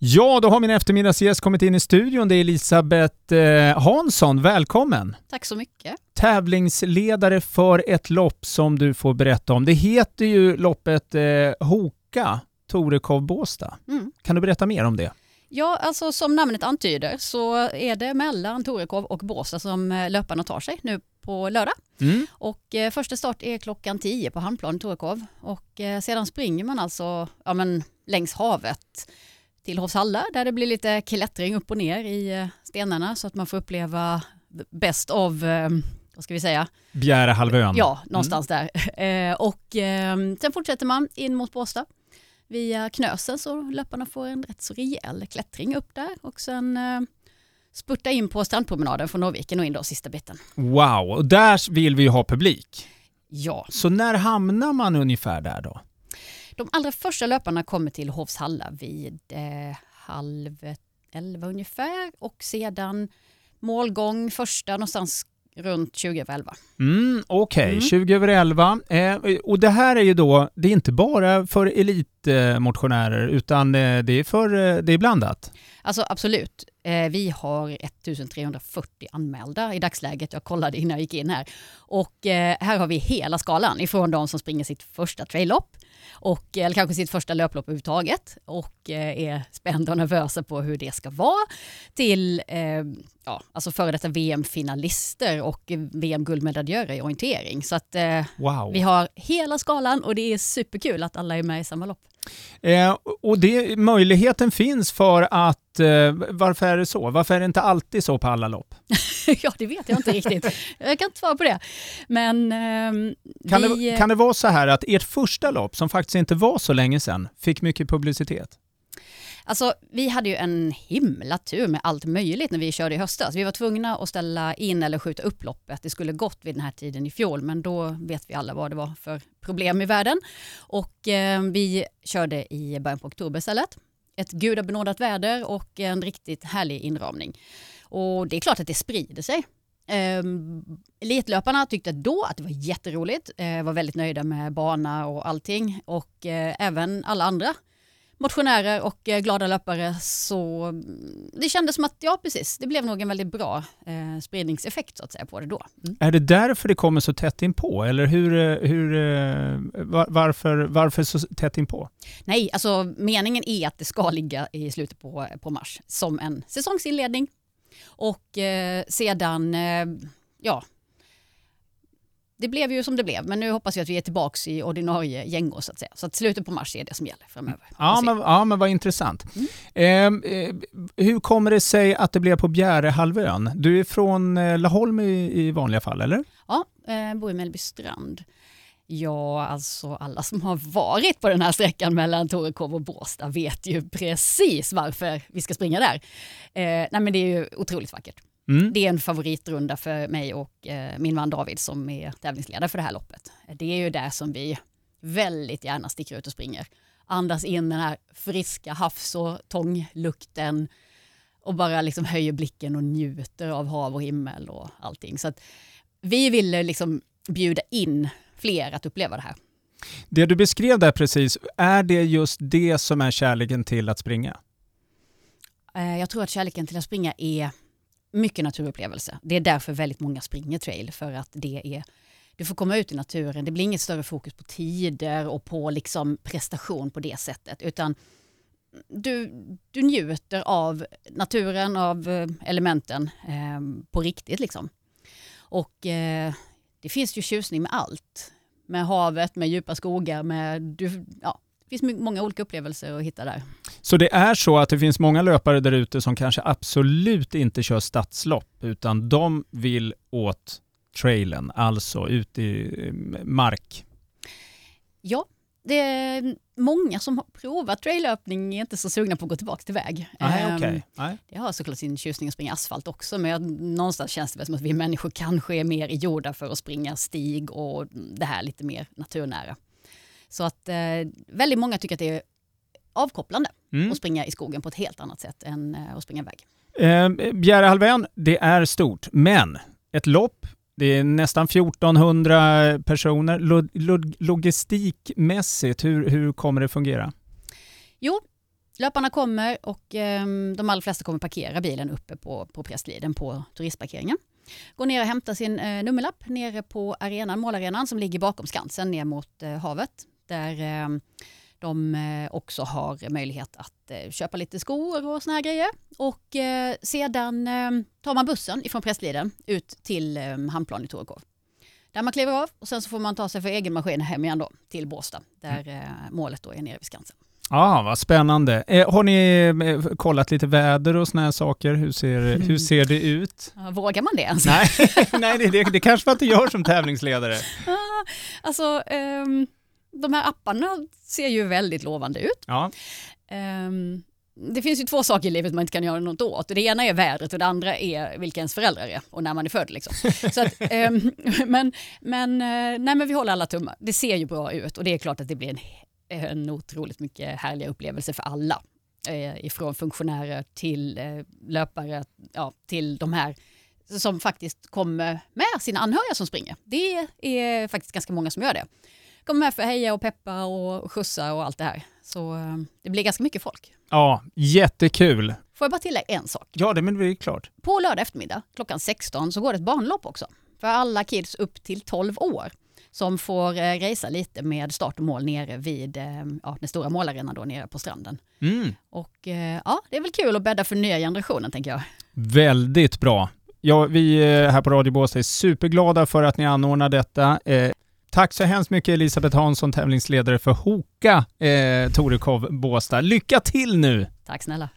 Ja, då har min eftermiddagsgäst kommit in i studion. Det är Elisabeth eh, Hansson. Välkommen! Tack så mycket. Tävlingsledare för ett lopp som du får berätta om. Det heter ju loppet eh, Hoka Torekov Båstad. Mm. Kan du berätta mer om det? Ja, alltså som namnet antyder så är det mellan Torekov och Båstad som eh, löparna tar sig nu på lördag. Mm. Och eh, första start är klockan 10 på Hamnplan i Torekov och eh, sedan springer man alltså ja, men, längs havet till Hovshalla där det blir lite klättring upp och ner i eh, stenarna så att man får uppleva bäst av, eh, vad ska vi säga, Bjärehalvön. Ja, någonstans där. Eh, och eh, sen fortsätter man in mot Båstad via Knösen så löparna får en rätt så rejäl klättring upp där och sen spurta in på strandpromenaden från Norrviken och in då sista biten. Wow, och där vill vi ju ha publik. Ja, Så när hamnar man ungefär där då? De allra första löparna kommer till Hovshalla vid eh, halv elva ungefär och sedan målgång första någonstans runt 20 över 11. Mm, Okej, Mm. 20 över 11. Eh, och det här är ju då, det är inte bara för elitmotionärer utan eh, det är för, eh, det är blandat. Alltså absolut. Eh, vi har 1340 anmälda i dagsläget. Jag kollade innan jag gick in här. Och eh, här har vi hela skalan ifrån de som springer sitt första traillopp och eller kanske sitt första löplopp överhuvudtaget och eh, är spända och nervösa på hur det ska vara till eh, ja, alltså före detta VM-finalister och VM-guldmedaljörer i orientering. Så att eh, Wow. vi har hela skalan och det är superkul att alla är med i samma lopp. Eh, och det, möjligheten finns för att, eh, varför är det så? Varför är det inte alltid så på alla lopp? ja, det vet jag inte riktigt. Jag kan inte svara på det. Men ehm, Kan, vi, det, kan det vara så här att ert första lopp, som faktiskt inte var så länge sedan, fick mycket publicitet? Alltså, vi hade ju en himla tur med allt möjligt när vi körde i höstas. Vi var tvungna att ställa in eller skjuta upp loppet. Det skulle gått vid den här tiden i fjol, men då vet vi alla vad det var för problem i världen. Och eh, vi körde i början på oktober istället. Ett gudabenådat väder och en riktigt härlig inramning. Och det är klart att det sprider sig. Um, elitlöparna tyckte då att det var jätteroligt, eh, var väldigt nöjda med bana och allting och eh, även alla andra motionärer och eh, glada löpare så mm, det kändes som att ja precis, det blev nog en väldigt bra eh, spridningseffekt så att säga på det då. Mm. Är det därför det kommer så tätt inpå? Eller hur, eh, hur, eh, var, varför, varför så tätt inpå? Nej, alltså meningen är att det ska ligga i slutet på, på mars som en säsongsinledning och eh, sedan, eh, ja, det blev ju som det blev, men nu hoppas jag att vi är tillbaka i ordinarie gängor så att säga. Så att slutet på mars är det som gäller framöver. Ja men, ja, men vad intressant. Mm. Eh, eh, hur kommer det sig att det blev på Bjärehalvön? Du är från eh, Laholm i, i vanliga fall, eller? Ja, eh, bor i Mellbystrand. Ja, alltså alla som har varit på den här sträckan mellan Torekov och Båstad vet ju precis varför vi ska springa där. Eh, nej men det är ju otroligt vackert. Mm. Det är en favoritrunda för mig och eh, min man David som är tävlingsledare för det här loppet. Det är ju där som vi väldigt gärna sticker ut och springer. Andas in den här friska havs och tånglukten och bara liksom höjer blicken och njuter av hav och himmel och allting. Så vi ville liksom bjuda in fler att uppleva det här. Det du beskrev där precis, är det just det som är kärleken till att springa? Eh, Jag tror att kärleken till att springa är mycket naturupplevelse. Det är därför väldigt många springer trail, för att det är du får komma ut i naturen. Det blir inget större fokus på tider och på liksom prestation på det sättet, utan du, du njuter av naturen, av eh, elementen eh, på riktigt. Liksom. Och eh, det finns ju tjusning med allt. Med havet, med djupa skogar, med... Du, ja, finns my- många olika upplevelser att hitta där. Så det är så att det finns många löpare där ute som kanske absolut inte kör stadslopp, utan de vill åt trailen, alltså ut i eh, mark. Ja, det är många som har provat traillöpning är inte så sugna på att gå tillbaka till väg. Nej, Ehm. Nej. Det har såklart sin tjusning att springa asfalt också, men jag, någonstans känns det väl som att vi människor kanske är mer gjorda för att springa stig och det här lite mer naturnära. Så att eh, väldigt många tycker att det är avkopplande Mm. att springa i skogen på ett helt annat sätt än eh, att springa en väg. Eh, Bjärehalvön, det är stort, men ett lopp, det är nästan 1400 personer. Lo- lo- logistikmässigt, hur, hur kommer det fungera? Jo, löparna kommer och eh, de allra flesta kommer parkera bilen uppe på, på Prästliden på turistparkeringen. Går ner och hämtar sin eh, nummerlapp nere på arenan, målarenan som ligger bakom Skansen ner mot eh, havet. Där eh, de eh, också har möjlighet att eh, köpa lite skor och såna här grejer. Och sedan tar man bussen ifrån Prästliden ut till Hamnplan i Torekov. Där man kliver av och sen så får man ta sig för egen maskin hem igen då till Båstad där mm. målet då är nere vid Skansen. Ja, ah, vad spännande. Eh, har ni eh, kollat lite väder och såna här saker? Hur ser, mm. hur ser det ut? Vågar man det ens? Nej, nej det, det, det kanske man inte gör som tävlingsledare. Ah, alltså, um, de här apparna ser ju väldigt lovande ut. Ja. Um, det finns ju två saker i livet man inte kan göra något åt. Det ena är vädret och det andra är vilka ens föräldrar är och när man är född. Liksom. Så att, um, men, men, uh, nej, men vi håller alla tummar. Det ser ju bra ut och det är klart att det blir en en otroligt mycket härliga upplevelser för alla. Eh, ifrån funktionärer till eh, löpare, ja, till de här som faktiskt kommer med sina anhöriga som springer. Det är faktiskt ganska många som gör det. Kommer med för att heja och peppa och skjutsa och allt det här. Så eh, det blir ganska mycket folk. Ja, jättekul. Får jag bara tillägga en sak? Ja, det blir klart. På lördag eftermiddag klockan 16 så går det ett barnlopp också. För alla kids upp till 12 år som får eh, resa lite med start och mål nere vid eh, ja, den stora målarenan då nere på stranden. Mm. Och eh, ja, det är väl kul att bädda för nya generationen tänker jag. Väldigt bra. Ja, vi här på Radio Båstad är superglada för att ni anordnar detta. Eh, tack så hemskt mycket Elisabeth Hansson, tävlingsledare för Hoka eh, Torekov Båstad. Lycka till nu! Tack snälla!